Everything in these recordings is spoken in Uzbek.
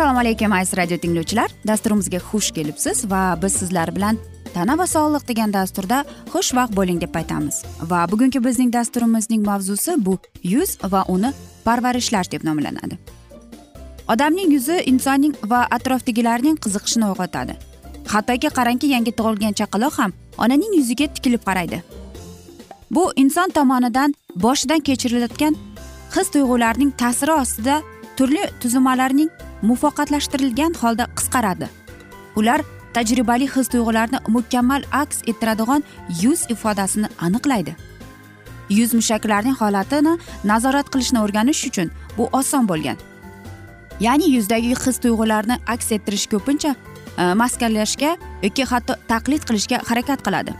assalomu alaykum aziz radio tinglovchilar. Dasturimizga xush kelibsiz va biz sizlar bilan tana va sog'liq degan dasturda xushvaqt bo'ling deb aytamiz. Va bugungi bizning dasturimizning mavzusi bu yuz va uni parvarishlash deb nomlanadi. Odamning yuzi insonning va atrofdagilarning qiziqishini uyg'otadi. Hattoki qarangki yangi tug'ilgan chaqaloq ham onaning yuziga tikilib qaraydi. Bu inson tomonidan boshidan kechirilayotgan his tuyg'ularning ta'siri ostida turli tuzilmalarning muvaffaqatlashtirilgan holda qisqaradi. Ular tajribali his tuyg'ularni mukammal aks ettiradigan yuz ifodasini aniqlaydi. Yuz mushaklarining holatini nazorat qilishni o'rganish uchun bu oson bo'lgan. Ya'ni yuzdagi his tuyg'ularni aks ettirish ko'pincha E, maskanlashga yoki hatto taqlid qilishga harakat qiladi.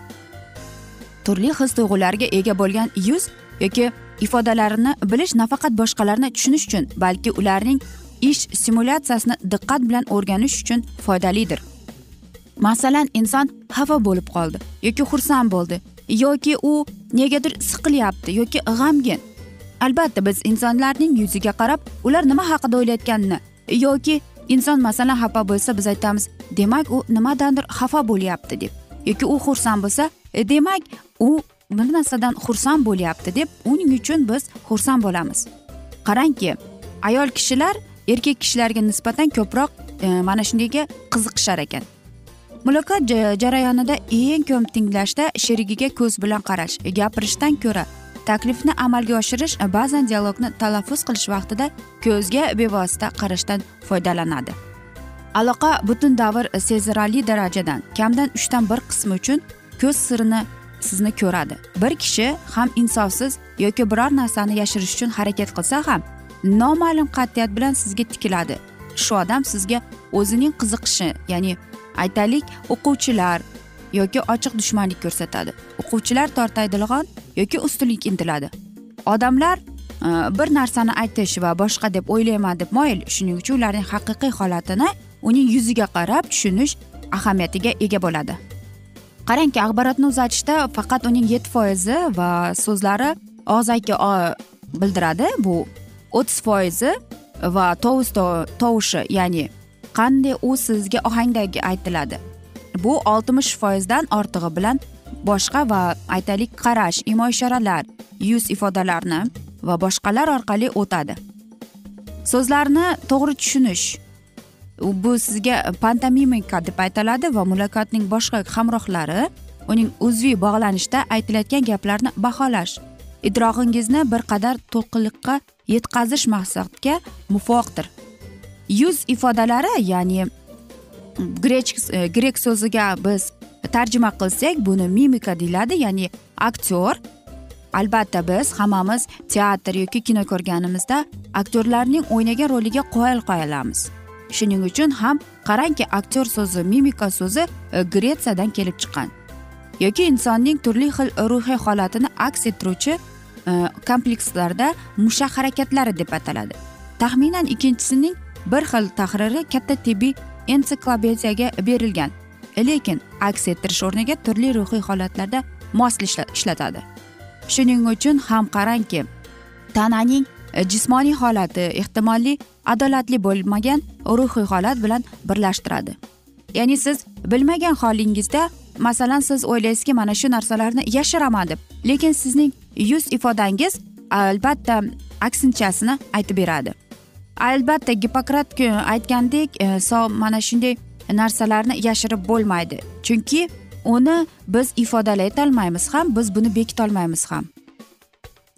Turli his tuyg'ularga ega bo'lgan yuz yoki ifodalarini bilish nafaqat boshqalarni tushunish uchun balki ularning ish simulyatsiyasini diqqat bilan o'rganish uchun foydalidir. Masalan inson xafa bo'lib qoldi yoki xursand bo'ldi yoki u negadir siqilyapti yoki g'amgin. Albatta biz insonlarning yuziga qarab ular nima haqida o'ylayotganini yoki inson masalan xafa bo'lsa biz aytamiz demak u nimadandir xafa bo'lyapti deb. Yoki u xursand bo'lsa e, demak u bir narsadan xursand bo'lyapti deb uning uchun biz xursand bo'lamiz. Qarangki ayol kishilar erkak kishilarga nisbatan ko'proq e, mana shundayga qiziqishar ekan. Muloqot jarayonida eng ko'p tinglashda sherigiga ko'z bilan qarash gapirishdan ko'ra taklifni amalga oshirish ba'zan dialogni talaffuz qilish vaqtida ko'zga bevosita qarashdan foydalanadi. Aloqa butun davr sezilarli darajadan kamdan uchdan bir qismi uchun ko'z sirini sizni ko'radi. Bir kishi ham insofsiz yoki biror narsani yashirish uchun harakat qilsa ham noma'lum qat'iyat bilan sizga tikiladi. Shu odam sizga o'zining qiziqishi ya'ni aytaylik o'quvchilar yoki ochiq dushmanlik ko'rsatadi. O'quvchilar tortaydigan yoki ustunlik intiladi. Odamlar e, bir narsani aytish va boshqa deb o'ylayman deb moyil shuning uchun ularning haqiqiy holatini uning yuziga qarab tushunish ahamiyatiga ega bo'ladi. Qarangki axborotni uzatishda faqat uning yetti foizi va so'zlari og'zaki bildiradi. Bu o'ttiz foizi va tovus tovushi ya'ni qanday u sizga ohangdagi aytiladi. Bu oltmish foizdan ortig'i bilan boshqa va aytaylik qarash imo ishoralar yuz ifodalarini va boshqalar orqali o'tadi. So'zlarni to'g'ri tushunish. Bu sizga pantomimika deb aytiladi va muloqotning boshqa hamrohlari uning uzviy bog'lanishda aytilayotgan gaplarni baholash. Idrog'ingizni bir qadar to'lqinliqqa yetkazish maqsadga muvofiqdir. Yuz ifodalari ya'ni grek e, grek so'ziga biz tarjima qilsak buni mimika deyiladi ya'ni aktyor albatta biz hammamiz teatr yoki kino ko'rganimizda aktyorlarning o'ynagan roliga qoyil qolamiz shuning uchun ham qarangki aktyor so'zi mimika so'zi e, gretsiyadan kelib chiqqan. Yoki insonning turli xil ruhiy holatini aks ettiruvchi e, komplekslarda mushak harakatlari deb ataladi. Taxminan ikkinchisining bir xil tahriri katta tibbiy ensiklopediyaga berilgan. Lekin aks ettirish o'rniga turli ruhiy holatlarda mosli ishlatadi. Shuning uchun ham qarangki tananing e, jismoniy holati ehtimolli adolatli bo'lmagan ruhiy holat bilan birlashtiradi. Ya'ni siz bilmagan holingizda masalan siz o'ylaysizki mana shu narsalarni yashiraman deb lekin sizning yuz ifodangiz albatta aksinchasini aytib beradi. Albatta gippokrat aytgandek e, mana shunday narsalarni yashirib bo'lmaydi. Chunki uni biz ifodalay olmaymiz ham biz buni bekitolmaymiz ham.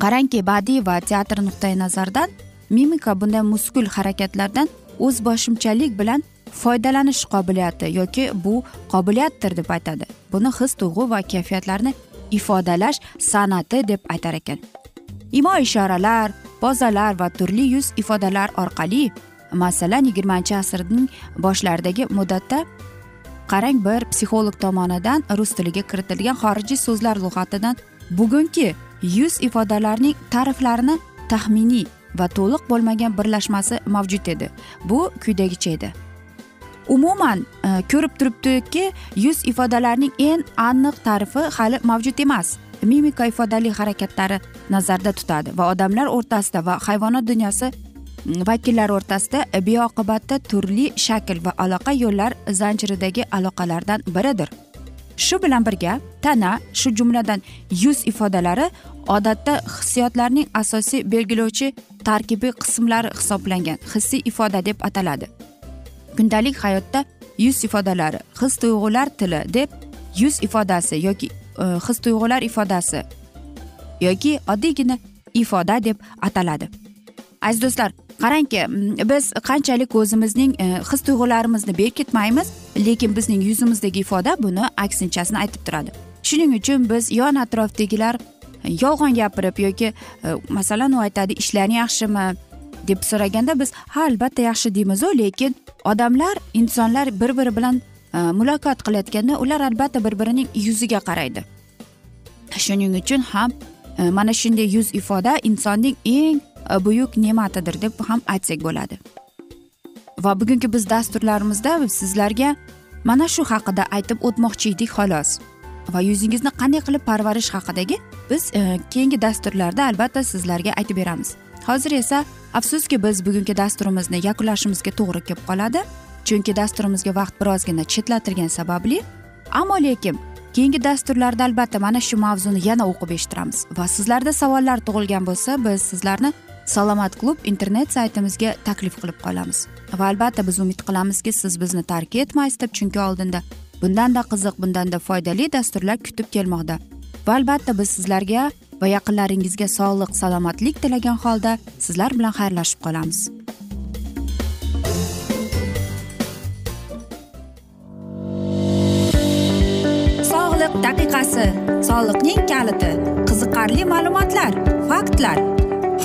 Qarangki badiiy va teatr nuqtai nazaridan mimika bunday muskul harakatlardan o'zboshimchalik bilan foydalanish qobiliyati yoki bu qobiliyatdir deb aytadi. Buni his tuyg'u va kayfiyatlarni ifodalash san'ati deb aytar ekan. Imo ishoralar pozalar va turli yuz ifodalar orqali masalan yigirmanchi asrning boshlaridagi muddatda qarang bir psixolog tomonidan rus tiliga kiritilgan xorijiy so'zlar lug'atidan bugungi yuz ifodalarning ta'riflarini taxminiy va to'liq bo'lmagan birlashmasi mavjud edi. Bu quyidagicha edi. Umuman e, ko'rib turibdiki yuz ifodalarining eng aniq ta'rifi hali mavjud emas. Mimika ifodali harakatlari nazarda tutadi va odamlar o'rtasida va hayvonot dunyosi vakillar o'rtasida beoqibatda turli shakl va aloqa yo'llar zanjiridagi aloqalardan biridir. Shu bilan birga tana shu jumladan yuz ifodalari odatda hissiyotlarning asosiy belgilovchi tarkibiy qismlari hisoblangan hissiy ifoda deb ataladi. Kundalik hayotda yuz ifodalari his tuyg'ular tili deb yuz ifodasi yoki e, his tuyg'ular ifodasi yoki oddiygina ifoda deb ataladi. Aziz do'stlar qarangki biz qanchalik o'zimizning e, his tuyg'ularimizni berkitmaymiz lekin bizning yuzimizdagi ifoda buni aksinchasini aytib turadi. Shuning uchun biz yon atrofdagilar e, yolg'on gapirib yoki e, masalan u aytadi ishlaring yaxshimi? deb so'raganda biz ha albatta yaxshi deymizu lekin odamlar insonlar bir biri bilan muloqot qilayotganda ular albatta bir birining yuziga qaraydi. Shuning uchun ham mana shunday yuz ifoda insonning eng Э, buyuk ne'matidir deb ham aytsak bo'ladi. Va bugungi biz dasturlarimizda sizlarga mana shu haqida aytib o'tmoqchi edik xolos. Va yuzingizni qanday qilib parvarish haqidagi biz e, keyingi dasturlarda albatta sizlarga aytib beramiz. Hozir esa afsuski biz bugungi dasturimizni yakunlashimizga to'g'ri kelib qoladi. Chunki dasturimizga vaqt birozgina chetlatilgani sababli ammo lekin keyingi dasturlarda albatta mana shu mavzuni yana o'qib eshittiramiz. Va sizlarda savollar tug'ilgan bo'lsa biz sizlarni salomat klub internet saytimizga taklif qilib qolamiz. Va albatta biz umid qilamizki siz bizni tark etmaysiz deb chunki oldinda bundanda qiziq bundanda foydali dasturlar kutib kelmoqda. Va albatta biz sizlarga va yaqinlaringizga sog'lik salomatlik tilagan holda sizlar bilan xayrlashib qolamiz. Sog'liq daqiqasi. Soliqning kaliti. Qiziqarli ma'lumotlar faktlar.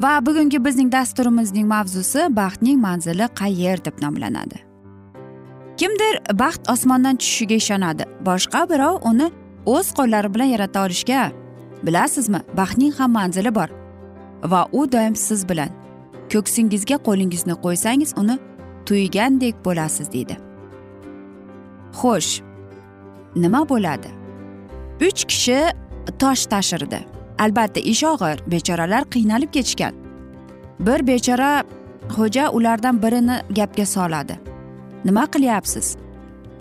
Va bugungi bizning dasturimizning mavzusi baxtning manzili qayer deb nomlanadi. Kimdir baxt osmondan tushishiga ishonadi boshqa birov uni o'z qo'llari bilan yarata olishga. Bilasizmi baxtning ham manzili bor va u doim siz bilan. Ko'ksingizga qo'lingizni qo'ysangiz uni tuygandek bo'lasiz deydi. Xo'sh nima bo'ladi? Uch kishi tosh tashirdi. Albatta ish og'ir. Bechoralar qiynalib ketishgan. Bir bechora xo'ja ulardan birini gapga soladi. Nima qilyapsiz?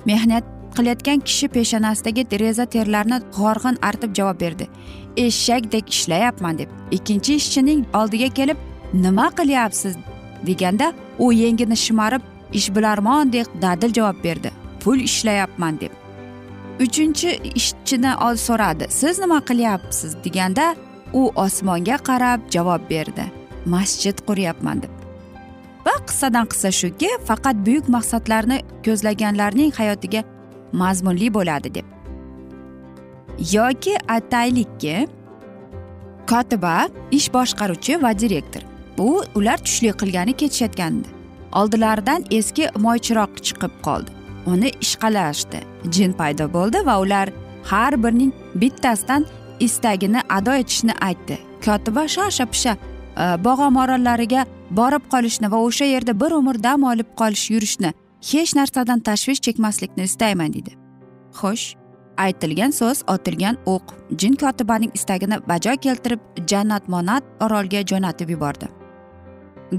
Mehnat qilayotgan kishi peshonasidagi reza terlarni horg'in artib javob berdi. Eshakdek ishlayapman deb. Ikkinchi ishchining oldiga kelib nima qilyapsiz? deganda u yengini shimarib ishbilarmondek dadil javob berdi. Pul ishlayapman deb. Uchinchi ishchini so'radi. Siz nima qilyapsiz? deganda u osmonga qarab javob berdi. Masjid quryapman deb. Va qissadan qissa shuki faqat buyuk maqsadlarni ko'zlaganlarning hayotiga mazmunli bo'ladi deb. Yoki aytaylikki kotiba ish boshqaruvchi va direktor. Bu ular tushlik qilgani ketishayotgandi. Oldilaridan eski moychiroq chiqib qoldi. Uni ishqalashdi. Jin paydo bo'ldi va ular har birining bittasidan istagini ado etishni aytdi. Kotiba shosha pisha e, bog'om orollariga borib qolishni va o'sha yerda bir umr dam olib qolish yurishni hech narsadan tashvish chekmaslikni istayman deydi xo'sh aytilgan so'z otilgan o'q. Jin kotibaning istagini bajo keltirib jannat monat orolga jo'natib yubordi.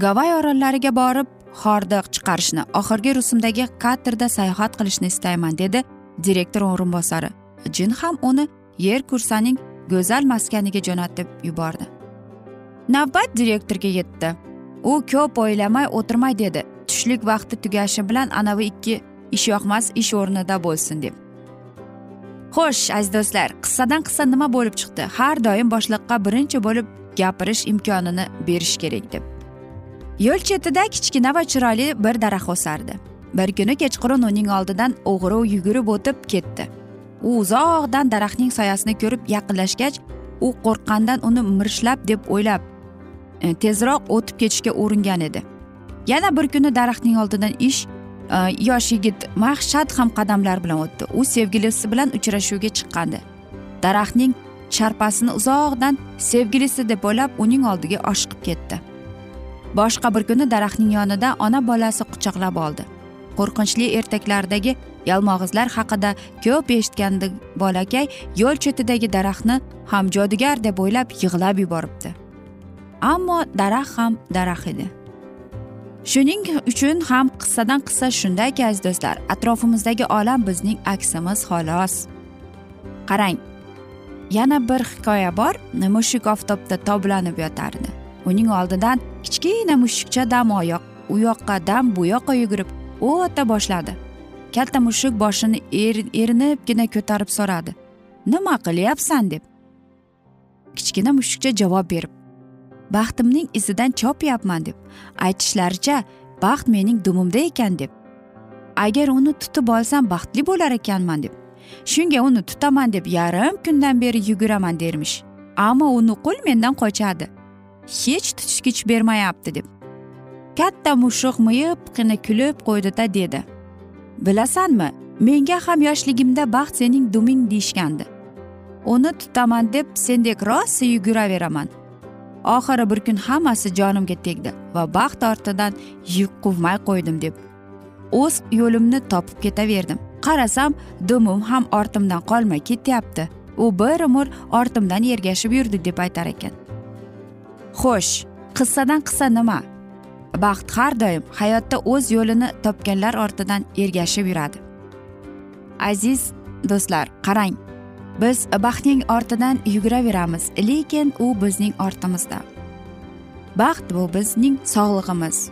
Gavay orollariga borib hordiq chiqarishni oxirgi rusumdagi katerda sayohat qilishni istayman dedi direktor o'rinbosari. Jin ham uni yer kursaning go'zal maskaniga jo'natib yubordi. Navbat direktorga yetdi. U ko'p o'ylamay o'tirmay dedi. Tushlik vaqti tugashi bilan anavi ikki ishyoqmas ish o'rnida bo'lsin deb. Xo'sh aziz do'stlar qissadan qissa nima bo'lib chiqdi? Har doim boshliqqa birinchi bo'lib gapirish imkonini berish kerak deb. Yo'l chetida kichkina va chiroyli bir daraxt o'sardi bir kuni kechqurun uning oldidan o'g'ri yugurib o'tib ketdi. U uzoqdan daraxtning soyasini ko'rib yaqinlashgach u qo'rqqandan uni mirshlab deb o'ylab e, tezroq o'tib ketishga uringan edi. Yana bir kuni daraxtning oldidan ish e, yosh yigit mahshad ham qadamlar bilan o'tdi. U sevgilisi bilan uchrashuvga chiqqandi. Daraxtning sharpasini uzoqdan sevgilisi deb o'ylab uning oldiga oshiqib ketdi. Boshqa bir kuni daraxtning yonida ona bolasi quchoqlab oldi. Qo'rqinchli ertaklardagi yalmog'izlar haqida ko'p eshitgandi bolakay yo'l chetidagi daraxtni ham jodugar deb o'ylab yig'lab yuboribdi. Ammo daraxt ham daraxt edi. Shuning uchun ham qissadan qissa shundayki aziz do'stlar atrofimizdagi olam bizning aksimiz xolos. Qarang yana bir hikoya bor. Mushuk oftobda toblanib yotardi. Uning oldidan kichkina mushukcha dam oyoq u yoqqa dam bu yoqqa yugurib o'ta boshladi. Katta mushuk boshini er, erinibgina ko'tarib so'radi. Nima qilyapsan deb. Kichkina mushukcha javob berib baxtimning izidan chopyapman deb. Aytishlaricha baxt mening dumimda ekan deb. Agar uni tutib olsam baxtli bo'lar ekanman deb. Shunga uni tutaman deb yarim kundan beri yuguraman dermish. Ammo u nuqul mendan qochadi. Hech tutishgich bermayapti deb. Katta mushuq miyiqqina kulib qo'ydida dedi. Bilasanmi menga ham yoshligimda baxt sening duming deyishgandi. Uni tutaman deb sendek rosa yuguraveraman. Oxiri bir kun hammasi jonimga tegdi va baxt ortidan yuk quvmay qo'ydim deb. O'z yo'limni topib ketaverdim. Qarasam dumim ham ortimdan qolmay ketyapti. U bir umr ortimdan ergashib yurdi deb aytar ekan. Xo'sh qissadan qissa nima? Baxt har doim hayotda o'z yo'lini topganlar ortidan ergashib yuradi. Aziz do'stlar qarang biz baxtning ortidan yuguraveramiz lekin u bizning ortimizda. Baxt bu bizning sog'lig'imiz.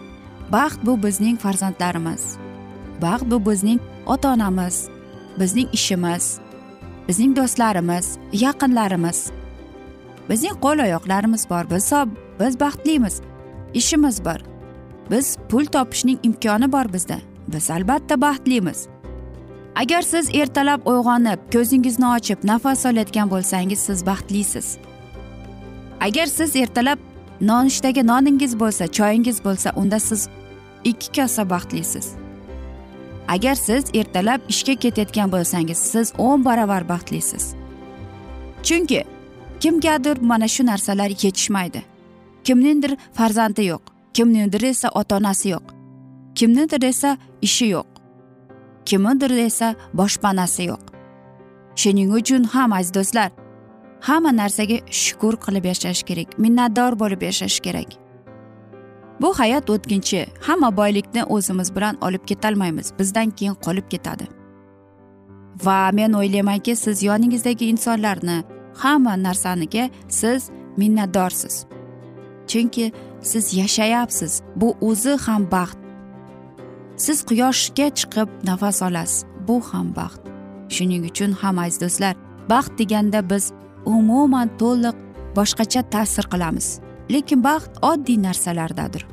Baxt bu bizning farzandlarimiz. Baxt bu bizning ota onamiz bizning ishimiz. Bizning do'stlarimiz yaqinlarimiz. Bizning qo'l oyoqlarimiz bor biz biz baxtlimiz ishimiz bor. Biz pul topishning imkoni bor bizda. Biz albatta baxtlimiz. Agar siz ertalab uyg'onib ko'zingizni ochib nafas olayotgan bo'lsangiz siz baxtlisiz. Agar siz ertalab nonushtaga noningiz bo'lsa choyingiz bo'lsa unda siz ikki kosa baxtlisiz. Agar siz ertalab ishga ketayotgan bo'lsangiz siz o'n baravar baxtlisiz. Chunki kimgadir mana shu narsalar yetishmaydi. Kimningdir farzandi yo'q kimningdir esa ota onasi yo'q. Kimnidir esa ishi yo'q. Kimnidir esa boshpanasi yo'q. Shuning uchun ham aziz do'stlar hamma narsaga shukur qilib yashash kerak minnatdor bo'lib yashash kerak. Bu hayot o'tkinchi hamma boylikni o'zimiz bilan olib ketolmaymiz bizdan keyin qolib ketadi. Va men o'ylaymanki siz yoningizdagi insonlarni hamma narsaniga siz minnatdorsiz. Chunki siz yashayapsiz bu o'zi ham baxt. Siz quyoshga chiqib nafas olasiz bu ham baxt. Shuning uchun ham aziz do'stlar baxt deganda biz umuman to'liq boshqacha ta'sir qilamiz. Lekin baxt oddiy narsalardadir.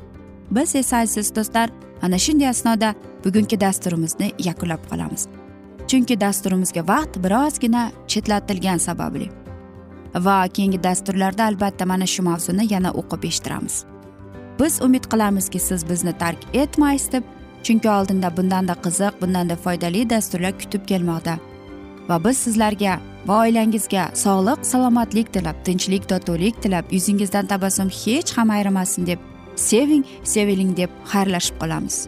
Biz esa aziz do'stlar ana shunday asnoda bugungi dasturimizni yakunlab qolamiz. Chunki dasturimizga vaqt birozgina chetlatilgani sababli. Va keyingi dasturlarda albatta mana shu mavzuni yana o'qib eshittiramiz. Biz umid qilamizki siz bizni tark etmaysiz deb chunki oldinda bundanda qiziq bundanda foydali dasturlar kutib kelmoqda. Va biz sizlarga va oilangizga sog'lik salomatlik tilab tinchlik totuvlik tilab yuzingizdan tabassum hech ham ayrimasin deb seving seviling deb xayrlashib qolamiz.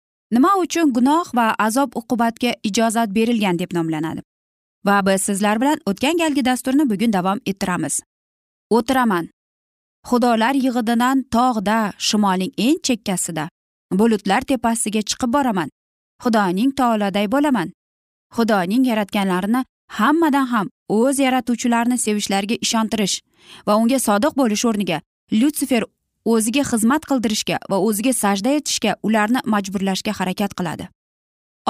nima uchun gunoh va azob uqubatga ijozat berilgan deb nomlanadi? Va biz sizlar bilan o'tgan galgi dasturni bugun davom ettiramiz. O'tiraman. Xudolar yig'ididan tog'da shimolning eng chekkasida bulutlar tepasiga chiqib boraman. Xudoning taoloday bo'laman. Xudoning yaratganlarini hammadan ham o'z yaratuvchilarini sevishlariga ishontirish va unga sodiq bo'lish o'rniga lyutsifer o'ziga xizmat qildirishga va o'ziga sajda etishga ularni majburlashga harakat qiladi.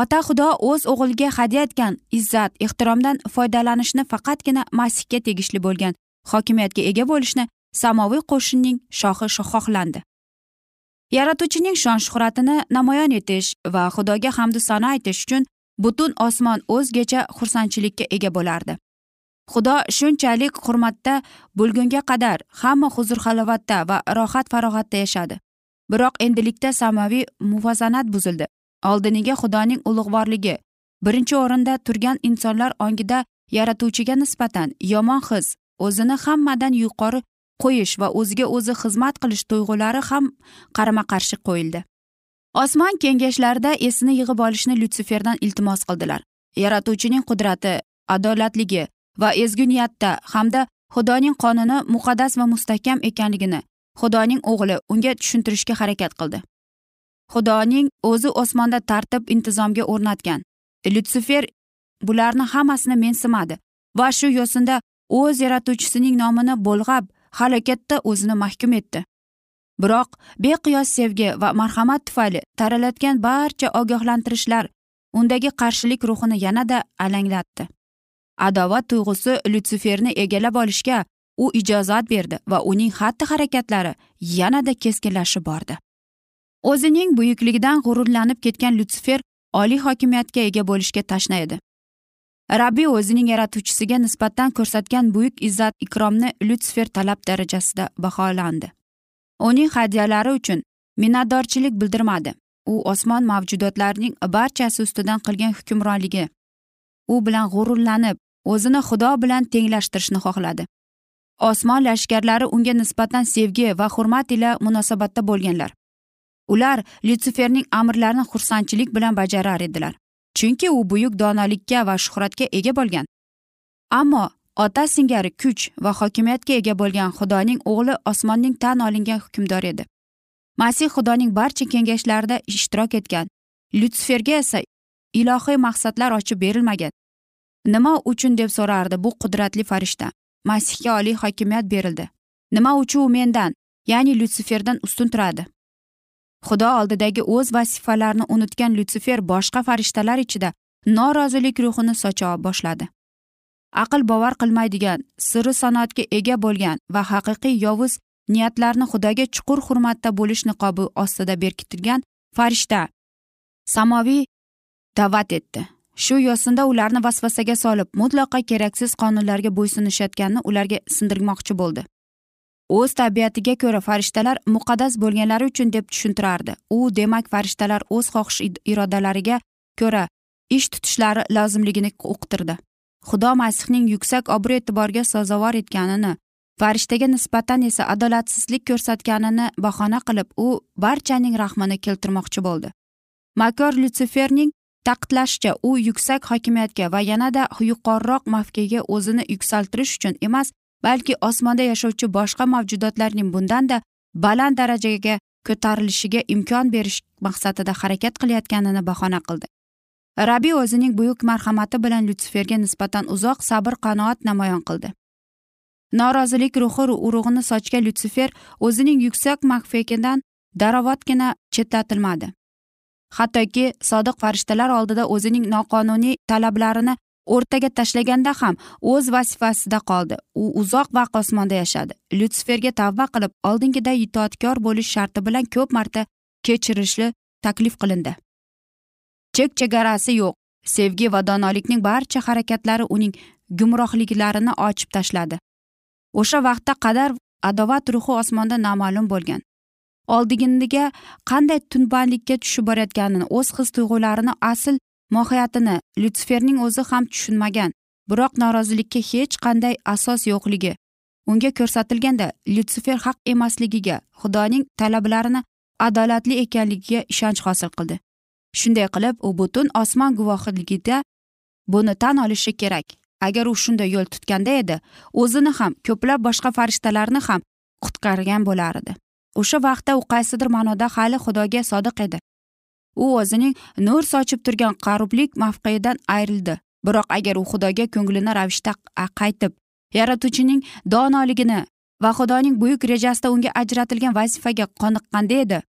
Ota xudo o'z o'g'liga hadya etgan izzat ehtiromdan foydalanishni faqatgina masihga tegishli bo'lgan hokimiyatga ega bo'lishni samoviy qo'shinning shohi xohlandi. Yaratuvchining shon shuhratini namoyon etish va xudoga hamdu sano aytish uchun butun osmon o'zgacha xursandchilikka ega bo'lardi. Xudo shunchalik hurmatda bo'lgunga qadar hamma huzur halovatda va rohat farog'atda yashadi. Biroq endilikda samoviy muvozanat buzildi. Oldiniga xudoning ulug'vorligi birinchi o'rinda turgan insonlar ongida yaratuvchiga nisbatan yomon his o'zini hammadan yuqori qo'yish va o'ziga o'zi xizmat qilish tuyg'ulari ham qarama qarshi qo'yildi. Osmon kengashlarida esini yig'ib olishni lyutsiferdan iltimos qildilar. Yaratuvchining qudrati adolatligi va ezgu niyatda hamda xudoning qonuni muqaddas va mustahkam ekanligini xudoning o'g'li unga tushuntirishga harakat qildi. Xudoning o'zi osmonda tartib intizomga o'rnatgan. Lyutsifer bularni hammasini mensimadi va shu yo'sinda o'z yaratuvchisining nomini bo'lg'ab halokatda o'zini mahkum etdi. Biroq beqiyos sevgi va marhamat tufayli taralatgan barcha ogohlantirishlar undagi qarshilik ruhini yanada alanglatdi. Adovat tuyg'usi lyutsiferni egallab olishga u ijozat berdi va uning xatti harakatlari yanada keskinlashib bordi. O'zining buyukligidan g'ururlanib ketgan lyutsifer oliy hokimiyatga ega bo'lishga tashna edi. Rabbiy o'zining yaratuvchisiga nisbatan ko'rsatgan buyuk izzat ikromni lyutsifer talab darajasida baholandi. Uning hadyalari uchun minnatdorchilik bildirmadi. U osmon mavjudotlarining barchasi ustidan qilgan hukmronligi u bilan g'ururlanib o'zini xudo bilan tenglashtirishni xohladi. Osmon lashkarlari unga nisbatan sevgi va hurmat ila munosabatda bo'lganlar. Ular lyutsiferning amrlarini xursandchilik bilan bajarar edilar chunki u buyuk donolikka va shuhratga ega bo'lgan. Ammo ota singari kuch va hokimiyatga ega bo'lgan xudoning o'g'li osmonning tan olingan hukmdor edi. Masih xudoning barcha kengashlarida ishtirok etgan lyutsiferga esa ilohiy maqsadlar ochib berilmagan. Nima uchun deb so'rardi bu qudratli farishta? Masihga oliy hokimiyat berildi. Nima uchun u mendan ya'ni lyutsiferdan ustun turadi? Xudo oldidagi o'z vazifalarini unutgan lyutsifer boshqa farishtalar ichida norozilik ruhini socha boshladi. Aql bovar qilmaydigan sirri sanoatga ega bo'lgan va haqiqiy yovuz niyatlarni xudoga chuqur hurmatda bo'lish niqobi ostida berkitilgan farishta samoviy da'vat etdi. Shu yo'sinda ularni vasvasaga solib mutlaqo keraksiz qonunlarga bo'ysunishayotganini ularga sindirmoqchi bo'ldi. O'z tabiatiga ko'ra farishtalar muqaddas bo'lganlari uchun deb tushuntirardi. U demak farishtalar o'z xohish irodalariga ko'ra ish tutishlari lozimligini uqtirdi. Xudo masihning yuksak obro' e'tiborga sazovor etganini farishtaga nisbatan esa adolatsizlik ko'rsatganini bahona qilib u barchaning rahmini keltirmoqchi bo'ldi. Makor lyutsiferning ta'kidlashicha u yuksak hokimiyatga va yanada yuqoriroq mavqega o'zini yuksaltirish uchun emas balki osmonda yashovchi boshqa mavjudotlarning bundanda baland darajaga ko'tarilishiga imkon berish maqsadida harakat qilayotganini bahona qildi. Rabiy o'zining buyuk marhamati bilan lyutsiferga nisbatan uzoq sabr qanoat namoyon qildi. Norozilik ruhi urug'ini sochgan lyutsifer o'zining yuksak maxfiyakidan darovatgina chetlatilmadi. Hattoki sodiq farishtalar oldida o'zining noqonuniy talablarini o'rtaga tashlaganda ham o'z vazifasida qoldi. U uzoq vaqt osmonda yashadi. Lyutsiferga tavba qilib oldingiday itoatkor bo'lish sharti bilan ko'p marta kechirishli taklif qilindi. Chek chegarasi yo'q. Sevgi va donolikning barcha harakatlari uning gumrohliklarini ochib tashladi. O'sha vaqtda qadar adovat ruhi osmonda noma'lum bo'lgan. Oldingiga qanday tunbandlikka tushib borayotganini o'z his tuyg'ularini asl mohiyatini lyutsiferning o'zi ham tushunmagan. Biroq norozilikka hech qanday asos yo'qligi unga ko'rsatilganda lyutsifer haq emasligiga xudoning talablarini adolatli ekanligiga ishonch hosil qildi. Shunday qilib u butun osmon guvohligida buni tan olishi kerak. Agar u shunday yo'l tutganda edi o'zini ham ko'plab boshqa farishtalarni ham qutqargan bo'lar edi o'sha vaqtda u qaysidir ma'noda hali xudoga sodiq edi. U o'zining nur sochib turgan qarublik mavqeidan ayrildi. Biroq agar u xudoga ko'nglini ravishda qaytib yaratuvchining donoligini va xudoning buyuk rejasida unga ajratilgan vazifaga qoniqqanda edi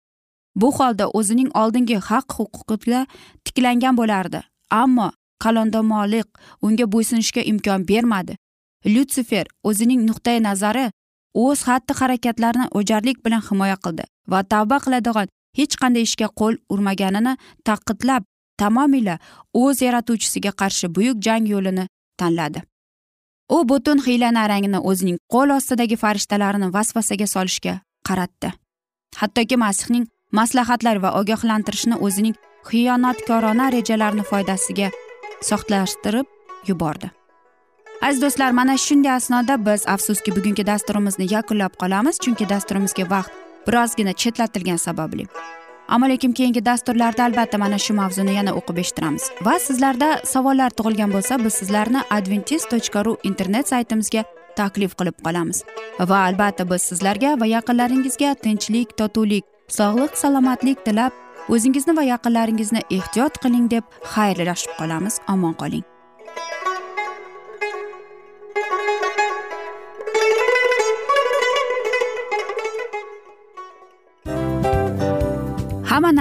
bu holda o'zining oldingi haq huquqida tiklangan bo'lardi. Ammo qalondomoliq unga bo'ysunishga imkon bermadi. Lyutsifer o'zining nuqtai nazari o'z xatti harakatlarini o'jarlik bilan himoya qildi va tavba qiladigan hech qanday ishga qo'l urmaganini taqidlab tamomila o'z yaratuvchisiga qarshi buyuk jang yo'lini tanladi. U butun hiyla narangini o'zining qo'l ostidagi farishtalarini vasvasaga solishga qaratdi. Hattoki masihning maslahatlari va ogohlantirishni o'zining xiyonatkorona rejalarini foydasiga soxtalashtirib yubordi. Aziz do'stlar mana shunday asnoda biz afsuski bugungi dasturimizni yakunlab qolamiz chunki dasturimizga vaqt birozgina chetlatilgani sababli. Ammo lekin keyingi dasturlarda albatta mana shu mavzuni yana o'qib eshittiramiz. Va sizlarda savollar tug'ilgan bo'lsa biz sizlarni adventis tochka ru internet saytimizga taklif qilib qolamiz. Va albatta biz sizlarga va yaqinlaringizga tinchlik totuvlik sog'lik salomatlik tilab o'zingizni va yaqinlaringizni ehtiyot qiling deb xayrlashib qolamiz. Omon qoling.